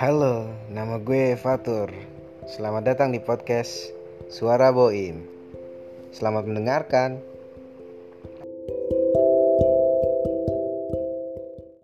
Halo, nama gue Fatur. Selamat datang di podcast Suara Boim. Selamat mendengarkan.